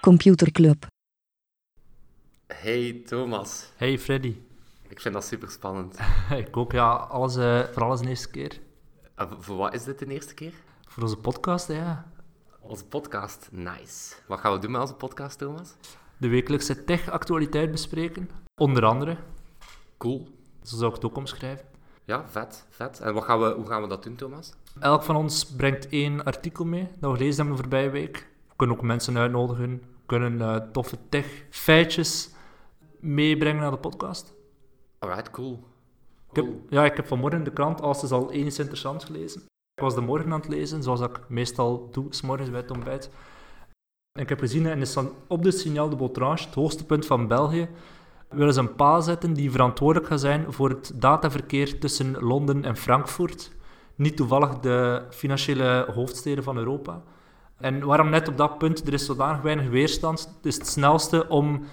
Computerclub. Hey Thomas, Hey Freddy. ik vind dat super spannend. Ik ook, ja, alles, eh, voor alles de eerste keer. voor wat is dit de eerste keer? Voor onze podcast, ja. Onze podcast, nice. Wat gaan we doen met onze podcast, Thomas? De wekelijkse tech-actualiteit bespreken. Onder andere. Cool. Zo zou ik het ook omschrijven. Ja, vet, vet. En wat gaan we, hoe gaan we dat doen, Thomas? Elk van ons brengt één artikel mee dat we gelezen hebben de voorbije week. We kunnen ook mensen uitnodigen. We kunnen eh, toffe tech-feitjes meebrengen naar de podcast. Alright, cool. Ik heb, Cool. ja, ik heb vanmorgen de krant Als is al eens interessant gelezen. Ik was de morgen aan het lezen, zoals ik meestal doe, s morgens bij het ontbijt. En ik heb gezien, de, san- op de Signaal de Botrange, het hoogste punt van België, willen ze een paal zetten die verantwoordelijk gaat zijn voor het dataverkeer tussen Londen en Frankfurt. Niet toevallig de financiële hoofdsteden van Europa. En waarom net op dat punt? Er is zodanig weinig weerstand. Het is het snelste om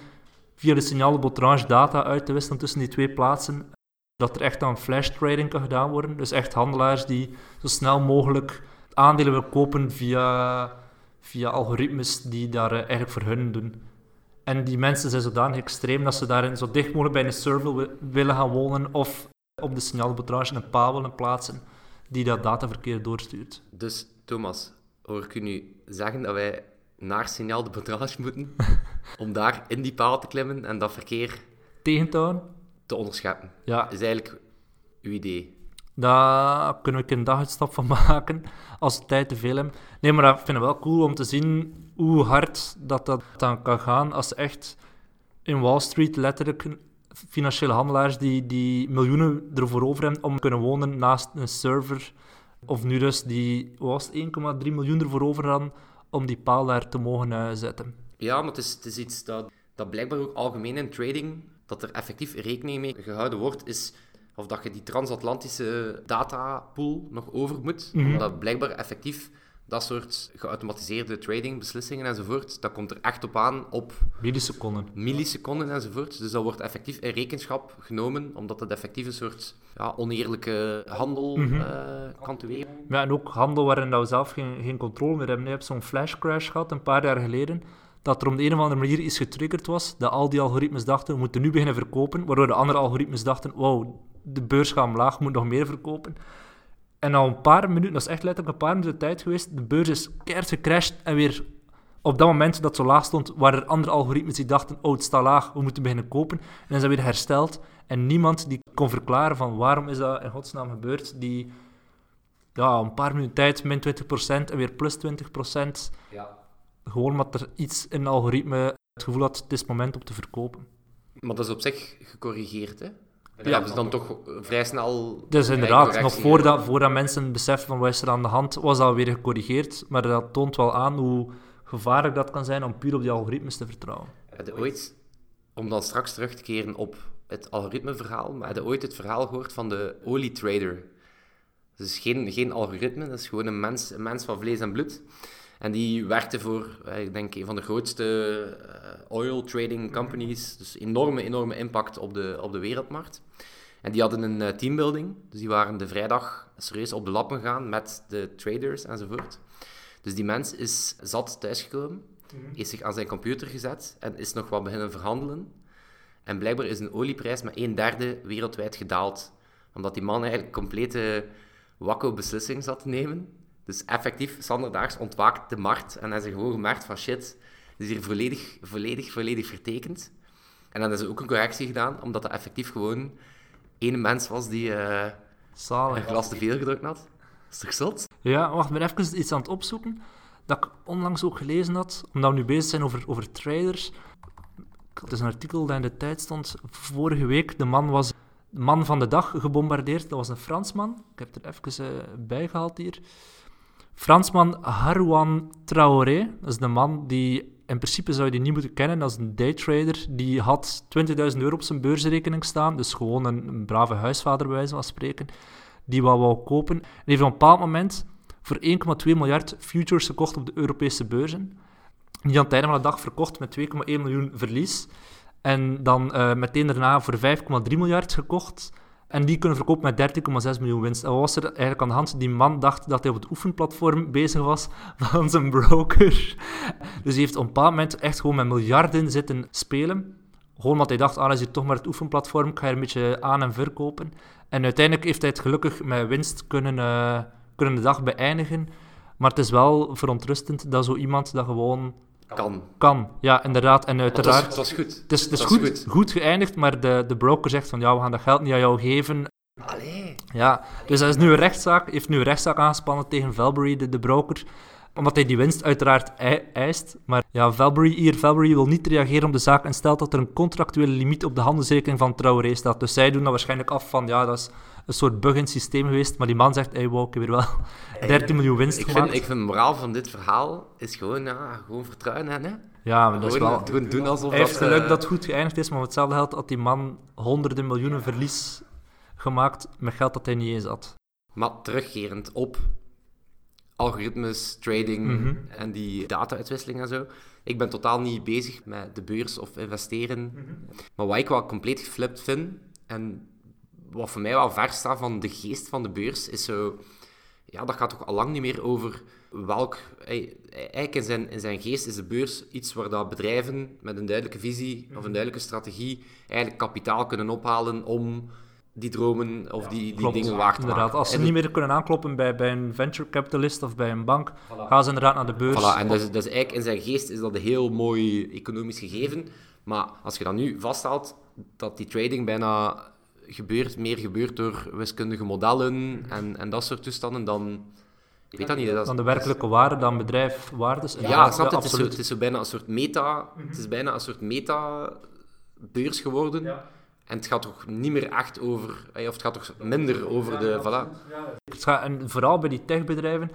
via de Signaal de Botrange data uit te wisselen tussen die twee plaatsen dat er echt aan flash trading kan gedaan worden. Dus echt handelaars die zo snel mogelijk aandelen willen kopen via, via algoritmes die daar eh, eigenlijk voor hun doen. En die mensen zijn zodanig extreem dat ze daarin zo dicht mogelijk bij een server wi- willen gaan wonen of op de signaalbetrage een paal willen plaatsen die dat dataverkeer doorstuurt. Dus, Thomas, hoor ik u nu zeggen dat wij naar Signaal de Betrage moeten om daar in die paal te klimmen en dat verkeer Tegen te houden? te onderscheppen? Ja, is eigenlijk uw idee. Daar kunnen we een daguitstap van maken als we tijd te veel hebben. Nee, maar ik vind het wel cool om te zien hoe hard dat, dat dan kan gaan als echt in Wall Street letterlijk financiële handelaars die, die miljoenen ervoor over hebben om te kunnen wonen naast een server. Of nu dus die was het, 1,3 miljoen ervoor over hadden om die paal daar te mogen eh, zetten. Ja, maar het is, het is iets dat, dat blijkbaar ook algemeen in trading, dat er effectief rekening mee gehouden wordt, is of dat je die transatlantische datapool nog over moet. Omdat blijkbaar effectief dat soort geautomatiseerde trading, beslissingen enzovoort, dat komt er echt op aan op Milliseconden. milliseconden enzovoort. Dus dat wordt effectief in rekenschap genomen, omdat het effectief een soort ja, oneerlijke handel eh, kan teweeg. Ja, en ook handel waarin dat we zelf geen, geen controle meer hebben. Je hebt zo'n flash crash gehad een paar jaar geleden, dat er om de een of andere manier iets getriggerd was, dat al die algoritmes dachten, we moeten nu beginnen verkopen, waardoor de andere algoritmes dachten, wow, de beurs gaat omlaag, we moeten nog meer verkopen. En al een paar minuten, dat is echt letterlijk een paar minuten tijd geweest, de beurs is keihard gecrashed en weer op dat moment dat zo laag stond, waren er andere algoritmes die dachten, oh, het staat laag, we moeten beginnen kopen. En dan is dat weer hersteld. En niemand die kon verklaren van waarom is dat in godsnaam gebeurd, die ja, een paar minuten tijd min 20% en weer plus 20%. Ja. Gewoon omdat er iets in het algoritme het gevoel had, het is het moment om te verkopen. Maar dat is op zich gecorrigeerd, hè? Ja, ze dan toch vrij snel... Dus inderdaad, nog voordat, voordat mensen beseffen van wat is er aan de hand, was dat weer gecorrigeerd. Maar dat toont wel aan hoe gevaarlijk dat kan zijn om puur op die algoritmes te vertrouwen. Heb je ooit, om dan straks terug te keren op het algoritmeverhaal, maar heb je ooit het verhaal gehoord van de olietrader? Dus geen, geen algoritme, dat is gewoon een mens, een mens van vlees en bloed. En die werkte voor, eh, ik denk, een van de grootste eh, oil trading companies. Dus enorme, enorme impact op de, op de wereldmarkt. En die hadden een eh, teambuilding. Dus die waren de vrijdag serieus op de lappen gegaan met de traders enzovoort. Dus die mens is zat thuisgekomen, heeft zich aan zijn computer gezet en is nog wat beginnen verhandelen. En blijkbaar is een olieprijs met een derde wereldwijd gedaald. Omdat die man eigenlijk complete wakko beslissing zat te nemen. Dus effectief, standaardaags ontwaakt de markt en hij is gewoon gemerkt van shit, het is hier volledig, volledig, volledig vertekend. En dan is er ook een correctie gedaan, omdat dat effectief gewoon één mens was die eh, een glas te veel gedrukt had. Is toch zot? Ja, wacht, ik ben even iets aan het opzoeken dat ik onlangs ook gelezen had, omdat we nu bezig zijn over, over traders. Het is een artikel dat in de tijd stond. Vorige week, de man was de man van de dag gebombardeerd. Dat was een Fransman. Ik heb er even eh, bij gehaald hier. Fransman Harouan Traoré. Dat is de man die, in principe zou je die niet moeten kennen, dat is een daytrader. Die had 20.000 euro op zijn beursrekening staan. Dus gewoon een, brave huisvader, bij wijze van spreken. Die wat wou kopen. En heeft op een bepaald moment voor 1,2 miljard futures gekocht op de Europese beurzen. Die aan het einde van de dag verkocht met 2,1 miljoen verlies. En dan eh, meteen daarna voor 5,3 miljard gekocht. En die kunnen verkopen met 13,6 miljoen winst. En wat was er eigenlijk aan de hand? Die man dacht dat hij op het oefenplatform bezig was van zijn broker. Dus hij heeft op een bepaald moment echt gewoon met miljarden zitten spelen. Gewoon omdat hij dacht, ah, is hier toch maar het oefenplatform, ik ga er een beetje aan en verkopen. En uiteindelijk heeft hij het gelukkig met winst kunnen, uh, kunnen de dag beëindigen. Maar het is wel verontrustend dat zo iemand dat gewoon kan. Kan, ja, inderdaad. En uiteraard... Het was goed. Het is, het is goed, goed. goed geëindigd, maar de, de broker zegt van ja, we gaan dat geld niet aan jou geven. Allee. Ja, dus dat is nu een rechtszaak, heeft nu een rechtszaak aangespannen tegen Valbury, de, de broker omdat hij die winst uiteraard eist. Maar ja, Valbury hier, Valbury wil niet reageren op de zaak en stelt dat er een contractuele limiet op de handelsrekening van Traoré staat. Dus zij doen dat waarschijnlijk af van, ja, dat is een soort bug in het systeem geweest. Maar die man zegt, hey, wow, ik heb weer wel 13 miljoen winst ik gemaakt. Vind, ik vind de moraal van dit verhaal is gewoon, ja, gewoon vertrouwen hè. Ja, maar dat is wel... Doen, doen alsof hij heeft geluk uh... dat het goed geëindigd is, maar hetzelfde geld had die man honderden miljoenen verlies gemaakt met geld dat hij niet eens had. Maar terugkerend op algoritmes, trading Mhm. en die data-uitwisseling en zo. Ik ben totaal niet bezig met de beurs of investeren. Mhm. Maar wat ik wel compleet geflipt vind, en wat voor mij wel ver staat van de geest van de beurs, is zo... Ja, dat gaat toch al lang niet meer over welk... Eigenlijk in zijn, in zijn geest is de beurs iets waar dat bedrijven met een duidelijke visie of een duidelijke strategie eigenlijk kapitaal kunnen ophalen om die dromen of die, die Klopt, dingen waar te inderdaad. maken. Als ze En niet meer kunnen aankloppen bij, bij een venture capitalist of bij een bank, gaan ze inderdaad naar de beurs. Voilà, en dus, dus eigenlijk in zijn geest is dat een heel mooi economisch gegeven. Maar als je dan nu vaststelt dat die trading bijna gebeurt, meer gebeurt door wiskundige modellen en, en dat soort toestanden, dan... Ik weet dat niet. Dat is- dan de werkelijke waarde, dan bedrijfwaardes. Ja, snap je? Het is, zo, het is zo bijna een soort meta... Het is bijna een soort meta-beurs geworden. En het gaat toch niet meer echt over... eh, Of het gaat toch minder over de... Voilà. Het gaat, en vooral bij die techbedrijven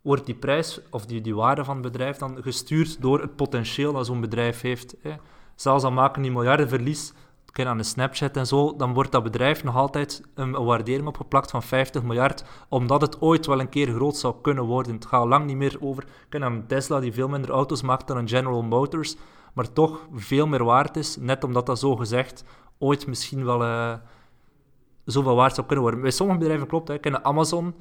wordt die prijs of die, die waarde van het bedrijf dan gestuurd door het potentieel dat zo'n bedrijf heeft. Hè. Zelfs al maken die miljarden verlies, kijk aan de Snapchat en zo, dan wordt dat bedrijf nog altijd een, een waardering opgeplakt van 50 miljard, omdat het ooit wel een keer groot zou kunnen worden. Het gaat lang niet meer over... Kijk aan Tesla die veel minder auto's maakt dan een General Motors, maar toch veel meer waard is, net omdat dat zo gezegd ooit misschien wel... eh, zoveel waard zou kunnen worden. Bij sommige bedrijven klopt, hè. Ken Amazon,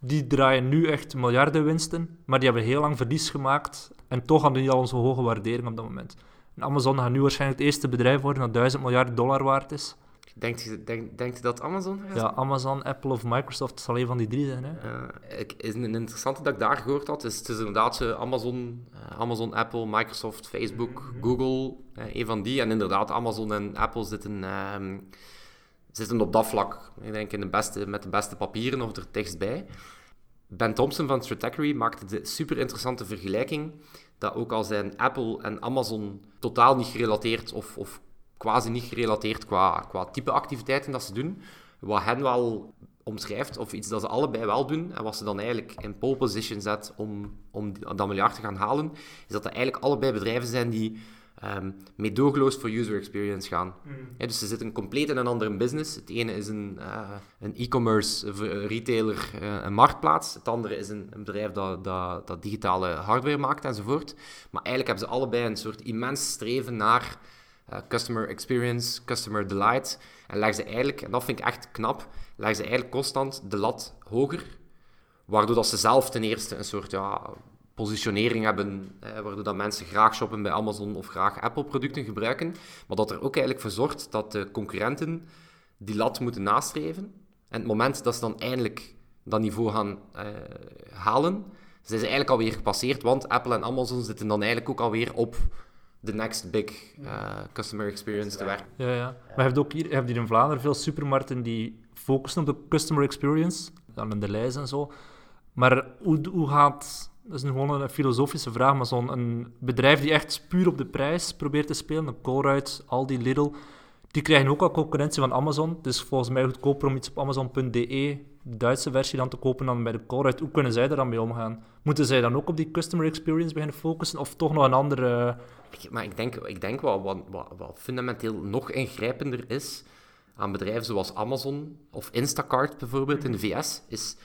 die draaien nu echt miljarden winsten, maar die hebben heel lang verlies gemaakt en toch hadden die al zo'n hoge waardering op dat moment. En Amazon gaat nu waarschijnlijk het eerste bedrijf worden dat 1000 miljard dollar waard is. Denkt je denk, denkt je dat Amazon gaat Ja, Amazon, Apple of Microsoft zal een van die drie zijn. Hè? Eh, ik, is een interessante dat ik daar gehoord had. Is, het is inderdaad zo Amazon, eh, Amazon, Apple, Microsoft, Facebook, Google. eh, een van die. En inderdaad, Amazon en Apple zitten, ehm, zitten op dat vlak. Ik denk in de beste, met de beste papieren of er dichtstbij. Ben Thompson van Stratechery maakte de super interessante vergelijking dat ook al zijn Apple en Amazon totaal niet gerelateerd of, of quasi niet gerelateerd qua, qua type activiteiten dat ze doen, wat hen wel omschrijft, of iets dat ze allebei wel doen, en wat ze dan eigenlijk in pole position zet om, om dat miljard te gaan halen, is dat dat eigenlijk allebei bedrijven zijn die ehm meedogenloos voor user experience gaan. Ja, dus ze zitten compleet in een andere business. Het ene is een, eh, een e-commerce eh, retailer, eh, een marktplaats. Het andere is een, een bedrijf dat, dat, dat digitale hardware maakt enzovoort. Maar eigenlijk hebben ze allebei een soort immens streven naar customer experience, customer delight. En leggen ze eigenlijk, en dat vind ik echt knap, leggen ze eigenlijk constant de lat hoger. Waardoor dat ze zelf ten eerste een soort ja, positionering hebben, eh, waardoor dat mensen graag shoppen bij Amazon of graag Apple-producten gebruiken. Maar dat er ook eigenlijk voor zorgt dat de concurrenten die lat moeten nastreven. En het moment dat ze dan eindelijk dat niveau gaan eh, halen, zijn ze eigenlijk alweer gepasseerd, want Apple en Amazon zitten dan eigenlijk ook alweer op de next big eh, customer experience te werken. Ja, ja. Maar je hebt ook hier, je hebt hier in Vlaanderen veel supermarkten die focussen op de customer experience, dan de lijst en zo. Maar hoe, hoe gaat... Dat is gewoon een filosofische vraag, maar zo'n bedrijf die echt puur op de prijs probeert te spelen, een Colruyt, Aldi, Lidl, die krijgen ook al concurrentie van Amazon. Het is volgens mij goedkoper om iets op Amazon.de, de Duitse versie, dan te kopen dan bij de Colruyt. Hoe kunnen zij daar dan mee omgaan? Moeten zij dan ook op die customer experience beginnen focussen, of toch nog een andere... Maar ik denk, ik denk wat, wat, wat fundamenteel nog ingrijpender is aan bedrijven zoals Amazon of Instacart bijvoorbeeld in de VS, is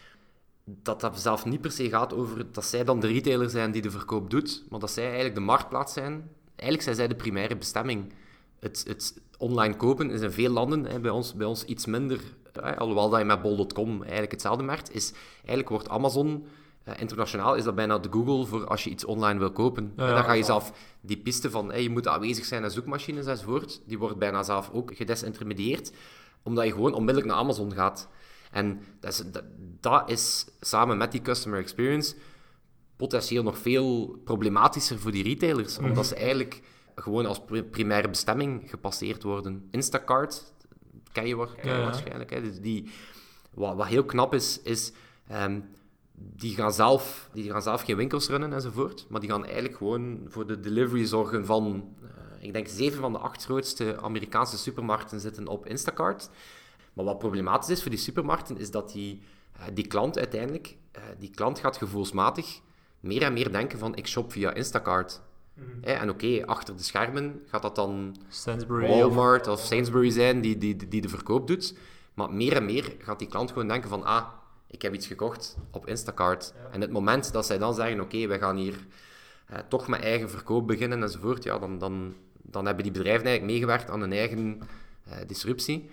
dat dat zelf niet per se gaat over dat zij dan de retailer zijn die de verkoop doet, maar dat zij eigenlijk de marktplaats zijn. Eigenlijk zijn zij de primaire bestemming het, het online kopen is in veel landen, hè, bij, ons, bij ons iets minder, hè, alhoewel dat je met bol.com eigenlijk hetzelfde merkt, is eigenlijk wordt Amazon eh, internationaal is dat bijna de Google voor als je iets online wil kopen. Ja, En dan ga je zelf die piste van hey, je moet aanwezig zijn in zoekmachines enzovoort, die wordt bijna zelf ook gedesintermedieerd, omdat je gewoon onmiddellijk naar Amazon gaat. En dat is, dat, dat is samen met die customer experience potentieel nog veel problematischer voor die retailers, omdat ze eigenlijk gewoon als pri- primaire bestemming gepasseerd worden. Instacart, ken je, waar- ken je Ja, ja. waarschijnlijk. Hè? Dus die, wat, wat heel knap is, is ehm, die, gaan zelf, die gaan zelf geen winkels runnen enzovoort, maar die gaan eigenlijk gewoon voor de delivery zorgen van, eh, ik denk, zeven van de acht grootste Amerikaanse supermarkten zitten op Instacart. Maar wat problematisch is voor die supermarkten, is dat die, eh, die klant uiteindelijk, eh, die klant gaat gevoelsmatig meer en meer denken van, ik shop via Instacart. Hè, en oké, achter de schermen gaat dat dan Sainsbury of... Walmart of Sainsbury zijn die, die, die de verkoop doet. Maar meer en meer gaat die klant gewoon denken van, ah, ik heb iets gekocht op Instacart. En het moment dat zij dan zeggen, oké, wij gaan hier eh, toch met eigen verkoop beginnen enzovoort, ja, dan, dan, dan hebben die bedrijven eigenlijk meegewerkt aan hun eigen eh, disruptie.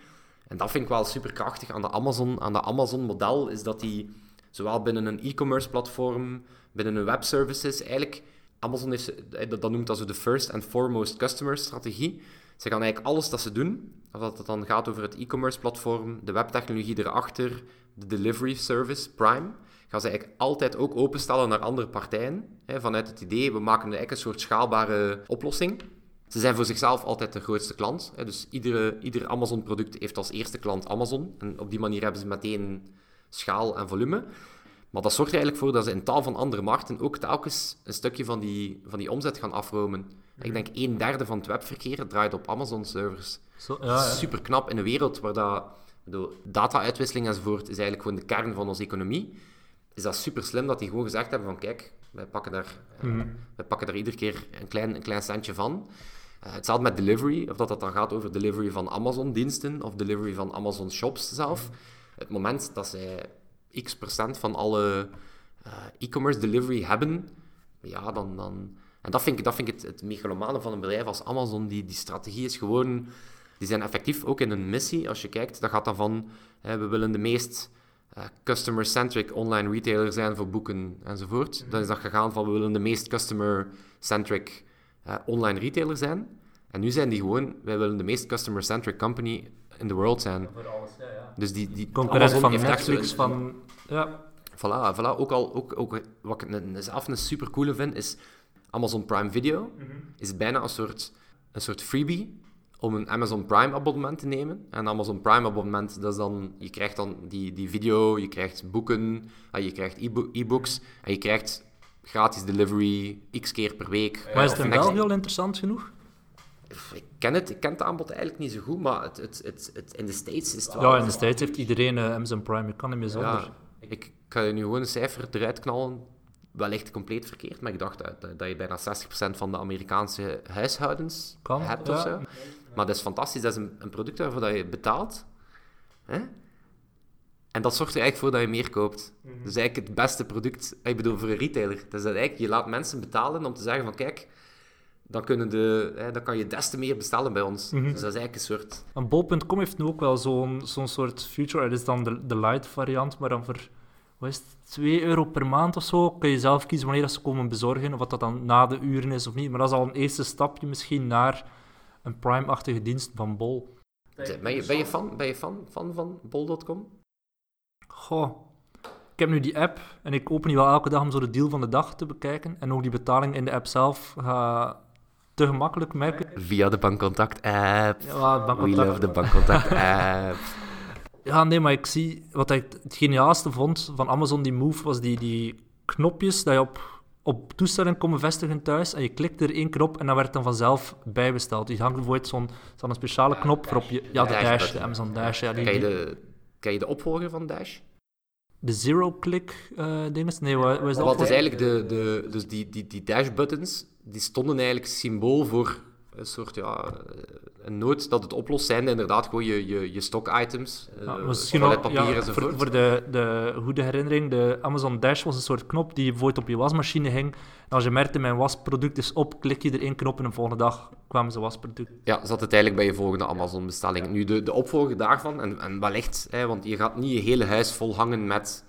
En dat vind ik wel super krachtig aan de Amazon, aan de Amazon-model, is dat die zowel binnen een e-commerce platform, binnen een webservices, eigenlijk Amazon heeft, eh, dat noemt dat zo de first and foremost customer strategie. Ze gaan eigenlijk alles dat ze doen, of dat het dan gaat over het e-commerce platform, de webtechnologie erachter, de delivery service, Prime, gaan ze eigenlijk altijd ook openstellen naar andere partijen. Hè, vanuit het idee, we maken eigenlijk een soort schaalbare oplossing. Ze zijn voor zichzelf altijd de grootste klant. Hè, dus iedere, ieder Amazon-product heeft als eerste klant Amazon. En op die manier hebben ze meteen schaal en volume. Maar dat zorgt er eigenlijk voor dat ze in tal van andere markten ook telkens een stukje van die, van die omzet gaan afromen. Ik denk een derde van het webverkeer draait op Amazon-servers. Zo, ja, ja. Super knap in een wereld waar dat, data-uitwisseling enzovoort is eigenlijk gewoon de kern van onze economie. Is dat super slim dat die gewoon gezegd hebben van kijk, wij pakken daar, eh, Mhm. wij pakken daar iedere keer een klein, een klein centje van. Eh, hetzelfde met delivery, of dat dat dan gaat over delivery van Amazon-diensten of delivery van Amazon-shops zelf. Het moment dat zij x procent van alle eh, e-commerce delivery hebben, ja, dan... dan en dat vind ik, dat vind ik het, het megalomane van een bedrijf als Amazon. Die, die strategie is gewoon... Die zijn effectief ook in hun missie. Als je kijkt, dat gaat dan van... Hè, we willen de meest eh, customer-centric online retailer zijn voor boeken enzovoort. Dan is dat gegaan van... We willen de meest customer-centric eh, online retailer zijn. En nu zijn die gewoon... Wij willen de meest customer-centric company in the world zijn. Voor alles, ja, ja. Dus die, die Concurrent van zo Netflix, een- van... Ja, Voilà, voilà. Ook al, ook, ook, wat ik een, zelf een super coole vind, is Amazon Prime Video. Is bijna een soort, een soort freebie om een Amazon Prime abonnement te nemen. En Amazon Prime abonnement, dat is dan, je krijgt dan die, die video, je krijgt boeken, eh, je krijgt e-bo- e-books en je krijgt gratis delivery x keer per week. maar is het in België al interessant genoeg? Ik ken het, ik ken het aanbod eigenlijk niet zo goed, maar het, het, het, het, in de States is het wel... Ja, in de States heeft iedereen eh, Amazon Prime, je kan zonder. Ja, ik ga je nu gewoon een cijfer eruit knallen. Wellicht compleet verkeerd, maar ik dacht dat, dat, dat je bijna 60% van de Amerikaanse huishoudens Kan, hebt ja. of zo. Maar dat is fantastisch. Dat is een, een product waarvoor dat je betaalt. Hè? En dat zorgt er eigenlijk voor dat je meer koopt. Dus eigenlijk het beste product, ik bedoel voor een retailer. Dus dat eigenlijk, je laat mensen betalen om te zeggen van kijk, dan, kunnen de, hè, dan kan je des te meer bestellen bij ons. Mhm. Dus dat is eigenlijk een soort... En Bol.com heeft nu ook wel zo'n zo'n soort feature. Dat is dan de, de light variant, maar dan voor wat is het, 2 euro per maand of zo kun je zelf kiezen wanneer dat ze komen bezorgen. Of wat dat dan na de uren is of niet. Maar dat is al een eerste stapje misschien naar een Prime-achtige dienst van Bol. Ben je, ben je fan, ben je fan, fan van bol.com? Goh. Ik heb nu die app en ik open die wel elke dag om zo de deal van de dag te bekijken. En ook die betaling in de app zelf gaat te gemakkelijk merken. Via de bankcontact-app. Ja, We bankcontact. love the bankcontact-app. Ja, nee, maar ik zie... Wat ik het geniaalste vond van Amazon, die move, was die, die knopjes dat je op, op toestellen kon bevestigen thuis. En je klikt er één keer op en dan werd dan vanzelf bijbesteld. Die hangt bijvoorbeeld zo'n speciale knop voor op je... Ja, de Dash de Amazon Dash. Ja, die, de, ken je de opvolger van Dash? de zero-click eh dinges. Nee, wat, wat is dat? Wat is eigenlijk de, de, dus die, die, die Dash-buttons, die stonden eigenlijk symbool voor een soort, ja, een nood dat het oplost, zijn inderdaad gewoon je, je, je stock-items, uh, Ja, misschien ja, enzovoort. voor, voor de, de goede herinnering, de Amazon Dash was een soort knop die bijvoorbeeld op je wasmachine hing. Als je merkte, mijn wasproduct is op, klik je er één knop en de volgende dag kwamen ze wasproduct. Ja, zat het eigenlijk bij je volgende Amazon-bestelling. Nu, de, de opvolger daarvan, en, en wellicht, hè, want je gaat niet je hele huis vol hangen met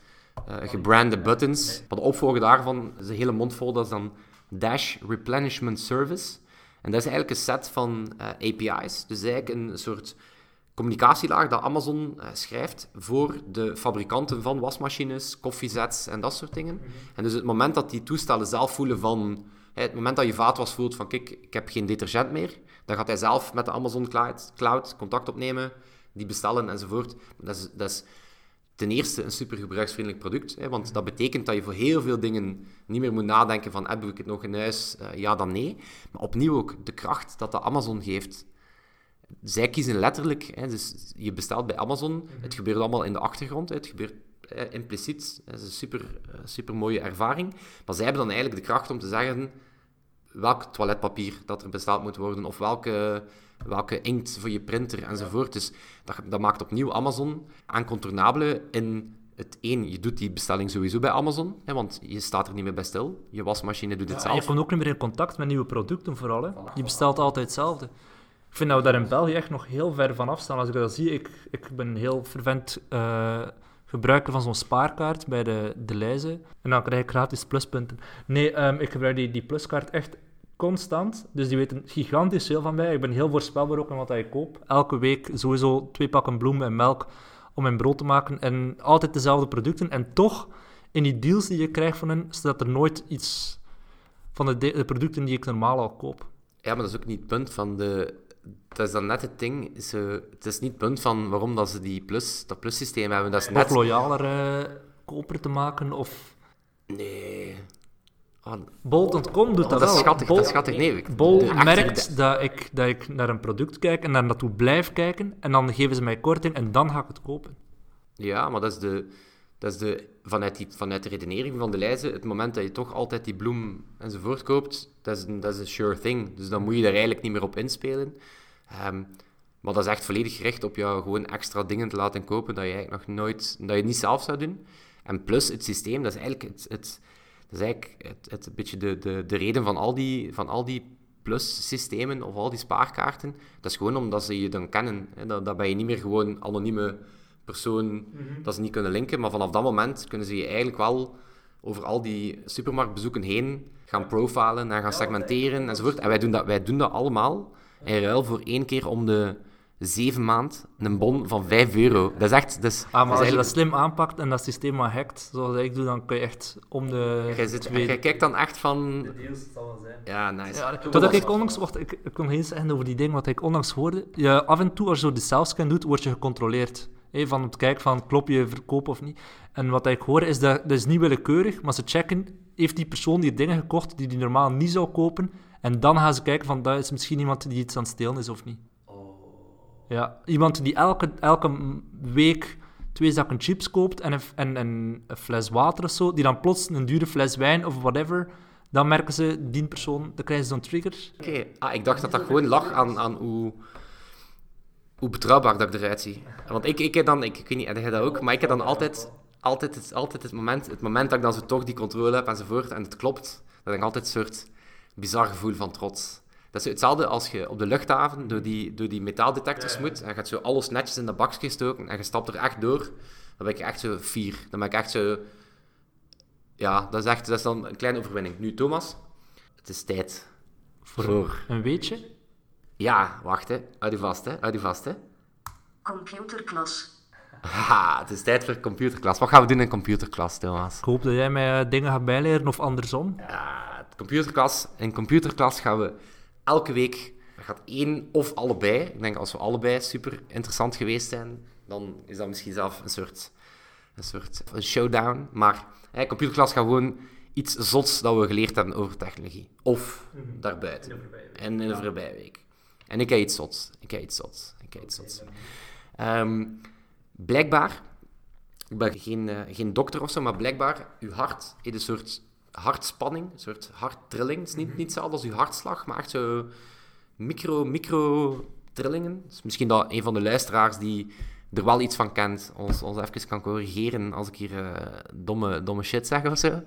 eh gebrande buttons. Maar de opvolger daarvan is een hele mond vol, dat is dan Dash Replenishment Service. En dat is eigenlijk een set van eh, API's. Dus eigenlijk een soort communicatielaag dat Amazon eh, schrijft voor de fabrikanten van wasmachines, koffiezets en dat soort dingen. En dus het moment dat die toestellen zelf voelen van... hè, Het moment dat je vaatwas voelt van, kijk, ik heb geen detergent meer, dan gaat hij zelf met de Amazon Cloud, Cloud contact opnemen, die bestellen enzovoort. Dat is, dat is ten eerste een super gebruiksvriendelijk product, hè, want dat betekent dat je voor heel veel dingen niet meer moet nadenken van, heb ik het nog in huis, Eh, ja dan nee. Maar opnieuw ook de kracht dat de Amazon geeft. Zij kiezen letterlijk, hè, dus je bestelt bij Amazon, het gebeurt allemaal in de achtergrond, hè, het gebeurt eh, impliciet, dat is een super, eh, super mooie ervaring. Maar zij hebben dan eigenlijk de kracht om te zeggen welk toiletpapier dat er besteld moet worden, of welke, welke inkt voor je printer enzovoort. Dus dat, dat maakt opnieuw Amazon aancontournabele in het één, je doet die bestelling sowieso bij Amazon, hè, want je staat er niet meer bij stil. Je wasmachine doet het En je zelf. komt ook niet meer in contact met nieuwe producten vooral. Hè. Je bestelt altijd hetzelfde. Ik vind dat we daar in België echt nog heel ver van afstaan. Als ik dat zie, ik, ik ben heel fervent eh, gebruiker van zo'n spaarkaart bij de, de Leize. En dan krijg ik gratis pluspunten. Nee, ehm, ik gebruik die, die pluskaart echt constant. Dus die weten gigantisch veel van mij. Ik ben heel voorspelbaar ook in wat ik koop. Elke week sowieso twee pakken bloemen en melk om mijn brood te maken. En altijd dezelfde producten. En toch, in die deals die je krijgt van hen, staat er nooit iets van de- de producten die ik normaal al koop. Ja, maar dat is ook niet het punt van de... Dat is dan net het ding. Ze, het is niet het punt van waarom dat ze die plus, dat plussysteem hebben. Dat is Net net... loyaler eh, koper te maken of... Nee. Ah, Bol.com doet Oh, dat, dat wel. schattig, Bol, dat is schattig. Nee, ik- Bol de echte- merkt dat ik, dat ik naar een product kijk en daar naartoe blijf kijken en dan geven ze mij korting en dan ga ik het kopen. Ja, maar dat is, de, dat is de, vanuit, die, vanuit de redenering van de lijzen, het moment dat je toch altijd die bloem enzovoort koopt, dat is dat is een sure thing. Dus dan moet je daar eigenlijk niet meer op inspelen. Ehm, maar dat is echt volledig gericht op jou gewoon extra dingen te laten kopen dat je eigenlijk nog nooit, dat je niet zelf zou doen. En plus het systeem, dat is eigenlijk het, het, dat is eigenlijk het, het, een beetje de, de, de reden van al die, van al die plus-systemen of al die spaarkaarten. Dat is gewoon omdat ze je dan kennen. Dat, dat ben je niet meer gewoon anonieme persoon dat ze niet kunnen linken. Maar vanaf dat moment kunnen ze je eigenlijk wel over al die supermarktbezoeken heen gaan profilen en gaan segmenteren enzovoort. En wij doen dat, wij doen dat allemaal in ruil voor één keer om de zeven maand een bon van 5 euro. Dat is echt... Dat is, Ah, maar dat is als je dat eigenlijk- slim aanpakt en dat systeem maar hackt, zoals ik doe, dan kun je echt om de Jij, zit, twee... jij kijkt dan echt van... deals zal wel zijn. Ja, nice. Ja, wat ik onlangs, wacht, ik, ik kon nog eens zeggen over die dingen wat ik onlangs hoorde. Je, af en toe, als je zo de selfscan doet, word je gecontroleerd. Hé, van om te kijken van, klopt je verkoop of niet. En wat ik hoor is dat, dat is niet willekeurig, maar ze checken, heeft die persoon die dingen gekocht die die normaal niet zou kopen, en dan gaan ze kijken van, dat is misschien iemand die iets aan het stelen is of niet. Ja, iemand die elke, elke week twee zakken chips koopt en een, en, en een fles water of zo, die dan plots een dure fles wijn of whatever, dan merken ze, die persoon, dan krijgen ze zo'n trigger. Oké, ah, ik dacht dat dat gewoon lag aan, aan hoe, hoe betrouwbaar dat ik eruit zie. Want ik, ik heb dan, ik, ik weet niet, heb jij dat ook, maar ik heb dan altijd, altijd, het, altijd het, moment, het moment dat ik dan zo toch die controle heb enzovoort en het klopt, dan heb ik altijd een soort bizar gevoel van trots. Dat is hetzelfde als je op de luchthaven door die, door die metaaldetectors moet en je gaat zo alles netjes in dat bakje stoken en je stapt er echt door, dan ben ik echt zo fier. Dan ben ik echt zo... Ja, dat is echt dat is dan een kleine overwinning. Nu, Thomas, het is tijd voor Een weetje? Ja, wacht hè. Houd je vast hè. Houd je vast hè. Computerklas. Haha, het is tijd voor computerklas. Wat gaan we doen in computerklas, Thomas? Ik hoop dat jij mij eh, dingen gaat bijleren of andersom. Ja, het computerklas. In computerklas gaan we elke week... Er gaat één of allebei. Ik denk als we allebei super interessant geweest zijn, dan is dat misschien zelf een soort, een soort een showdown. Maar hè, computerklas gaat gewoon iets zots dat we geleerd hebben over technologie. Of daarbuiten. En in de voorbije week. En ik heb iets zots. Ik heb iets zots. Ik heb iets zots. Ehm, blijkbaar, ik ben geen, eh, geen dokter of zo, maar blijkbaar, uw hart heeft een soort hartspanning, een soort harttrilling. Het is niet, niet hetzelfde als uw hartslag, maar echt zo micro, micro trillingen. Dus misschien dat een van de luisteraars die er wel iets van kent, ons, ons even kan corrigeren als ik hier eh, domme, domme shit zeg of zo.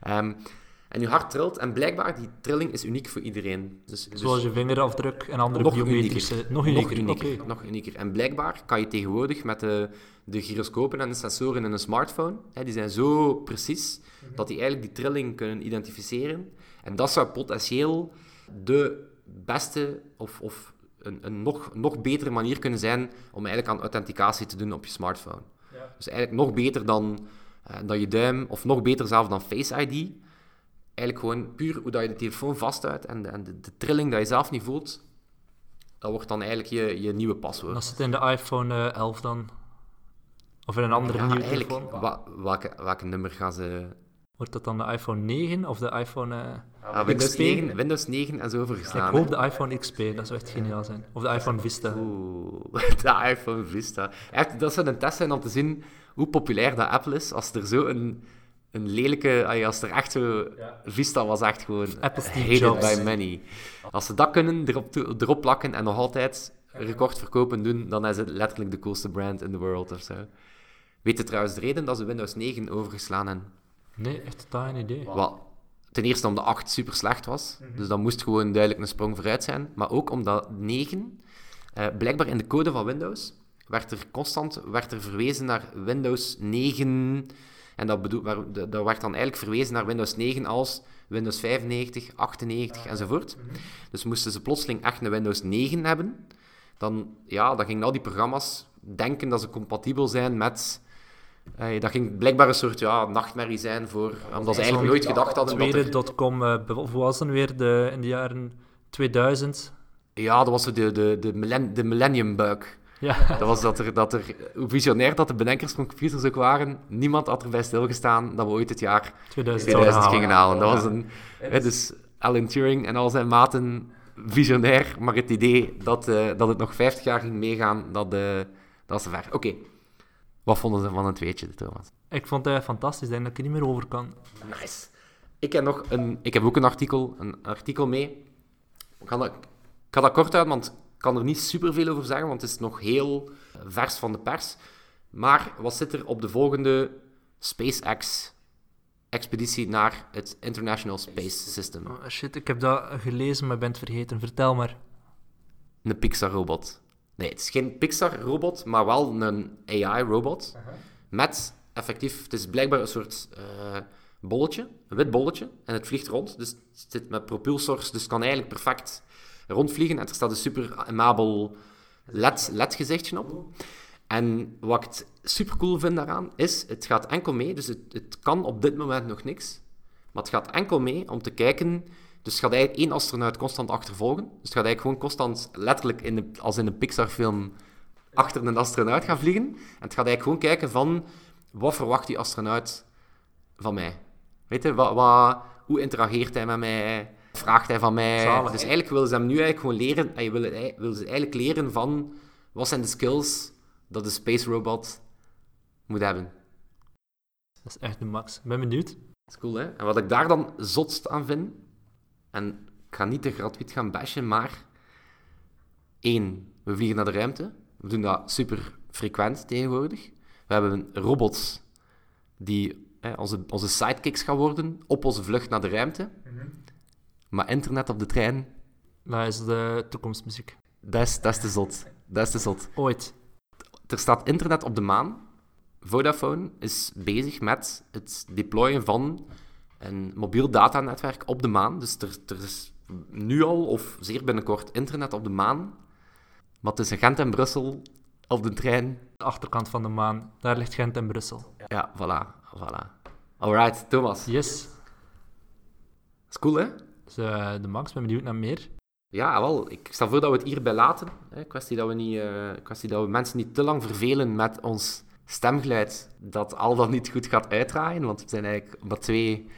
Ehm, en je hart trilt en blijkbaar die trilling is uniek voor iedereen. Dus, dus Zoals je vingerafdruk en andere nog biometrische... unieker. Nog Nog unieker, unieker, oké. nog unieker. En blijkbaar kan je tegenwoordig met de, de gyroscopen en de sensoren in een smartphone, hè, die zijn zo precies, dat die eigenlijk die trilling kunnen identificeren. En dat zou potentieel de beste of, of een, een nog, nog betere manier kunnen zijn om eigenlijk aan authenticatie te doen op je smartphone. Dus eigenlijk nog beter dan, eh, dan je duim, of nog beter zelf dan Face ID. Eigenlijk gewoon puur hoe dat je de telefoon vasthoudt en de, en de, de trilling dat je zelf niet voelt, dat wordt dan eigenlijk je, je nieuwe paswoord. Dat zit in de iPhone eh, 11 dan. Of in een andere Ja, nieuwe eigenlijk, telefoon. wa- welke, welke nummer gaan ze... Wordt dat dan de iPhone 9 of de iPhone eh, Ah, Windows, XP? 9, Windows 9 en zo Ik overgeslaan. hoop de iPhone XP, dat zou echt geniaal zijn. Of de iPhone Vista. Oeh, de iPhone Vista. Echt, dat zou een test zijn om te zien hoe populair dat Apple is. Als er zo een, een lelijke... Als er echt zo... Vista was echt gewoon... Apple hated by many. Als ze dat kunnen, erop, erop plakken en nog altijd recordverkopen doen, dan is het letterlijk de coolste brand in the world of zo. Weet je trouwens de reden dat ze Windows 9 overgeslaan hebben? Nee, echt totaal geen idee. Wel, ten eerste omdat 8 super slecht was. Dus dat moest gewoon duidelijk een sprong vooruit zijn. Maar ook omdat 9, eh, blijkbaar in de code van Windows, werd er constant werd er verwezen naar Windows 9. En dat, bedoel, waar- dat werd dan eigenlijk verwezen naar Windows 9 als Windows 95, 98 enzovoort. Dus moesten ze plotseling echt een Windows 9 hebben, dan, ja, dan gingen al die programma's denken dat ze compatibel zijn met... eh, dat ging blijkbaar een soort ja, nachtmerrie zijn voor... Omdat ze eigenlijk nooit gedacht hadden dat er... Dotcom, eh, bev- hoe was dan weer de, in de jaren 2000? Ja, dat was de, de, de, millen- de millennium bug. Ja, Dat was dat er, dat er... Hoe visionair dat de bedenkers van computers ook waren, niemand had erbij stilgestaan dat we ooit het jaar 2000. 2000 zouden gingen halen. Dat was een... hè, dus Alan Turing en al zijn maten visionair, maar het idee dat, eh, dat het nog 50 jaar ging meegaan, dat, eh, dat is te ver. Oké. Wat vonden ze van het weetje, Thomas? Ik vond het fantastisch, denk dat ik er niet meer over kan. Nice. Ik heb, nog een, ik heb ook een artikel, een artikel mee. Ik ga, dat, ik ga dat kort uit, want kan er niet superveel over zeggen, want het is nog heel vers van de pers. Maar wat zit er op de volgende SpaceX-expeditie naar het International Space System? Oh, shit, ik heb dat gelezen, maar ben het vergeten. Vertel maar. Een Pixar-robot. Nee, het is geen Pixar-robot, maar wel een AI-robot. Met effectief, het is blijkbaar een soort eh, bolletje, een wit bolletje, en het vliegt rond. Dus het zit met propulsors, dus het kan eigenlijk perfect rondvliegen. En er staat een super amabel LED, op. En wat ik super cool vind daaraan is, het gaat enkel mee, dus het, het kan op dit moment nog niks. Maar het gaat enkel mee om te kijken. Dus het gaat eigenlijk één astronaut constant achtervolgen. Dus het gaat eigenlijk gewoon constant, letterlijk in als in een Pixar-film, achter een astronaut gaan vliegen. En het gaat eigenlijk gewoon kijken van, wat verwacht die astronaut van mij? Weet je, wat, wat, hoe interageert hij met mij? Vraagt hij van mij? Zalig, dus eigenlijk willen ze hem nu eigenlijk gewoon leren, en je wil, het- willen ze eigenlijk leren van, wat zijn de skills dat de space robot moet hebben? Dat is echt de max. Ik ben benieuwd. Dat is cool, hè? En wat ik daar dan zotst aan vind, en ik ga niet te gratuit gaan bashen, maar één, we vliegen naar de ruimte. We doen dat super frequent tegenwoordig. We hebben robots die hè, onze, onze sidekicks gaan worden op onze vlucht naar de ruimte. Maar internet op de trein, Dat is de toekomstmuziek. dat is, dat is te zot. Dat is te zot. Ooit. Er staat internet op de maan. Vodafone is bezig met het deployen van een mobiel datanetwerk op de maan. Dus er, er is nu al, of zeer binnenkort, internet op de maan. Maar tussen Gent en Brussel op de trein. De achterkant van de maan. Daar ligt Gent en Brussel. Ja, voilà. voilà. Alright, Thomas. Yes. is cool, hè? Dus eh, de max. Ben benieuwd naar meer. Ja, wel. Ik stel voor dat we het hierbij laten. Hè. Kwestie, dat we niet, eh, kwestie dat we mensen niet te lang vervelen met ons stemgeluid dat al dan niet goed gaat uitdraaien. Want we zijn eigenlijk maar twee,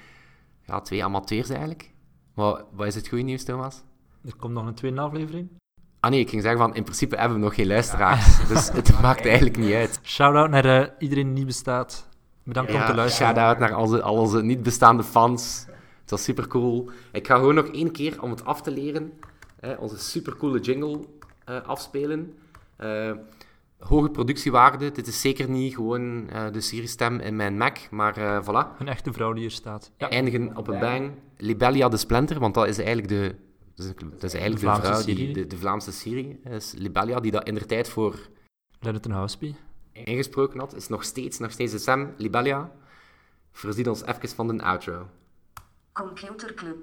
ja, twee amateurs eigenlijk. Maar wat is het goede nieuws, Thomas? Er komt nog een tweede aflevering. Ah nee, ik ging zeggen van in principe hebben we nog geen luisteraars. Dus het maakt eigenlijk niet uit. Shout-out naar eh, iedereen die niet bestaat. Bedankt om te Ja, luisteren. shout-out naar al onze, al onze niet bestaande fans. Was super cool. Ik ga gewoon nog één keer om het af te leren. Hè, onze super coole jingle. eh, afspelen. Eh, hoge productiewaarde. Dit is zeker niet gewoon eh, de Siri-stem in mijn Mac, maar eh, voilà. Een echte vrouw die hier staat. Ja. Eindigen op een bang. Libelia de Splinter, want dat is eigenlijk de, dat is, dat is eigenlijk de, Vlaamse vrouw, Siri. die, de, de Vlaamse Siri is. Libelia, die dat in de tijd voor Lennon Houseby. ingesproken had, is nog steeds, nog steeds de stem. Libelia, voorziet ons even van de outro. Computerclub.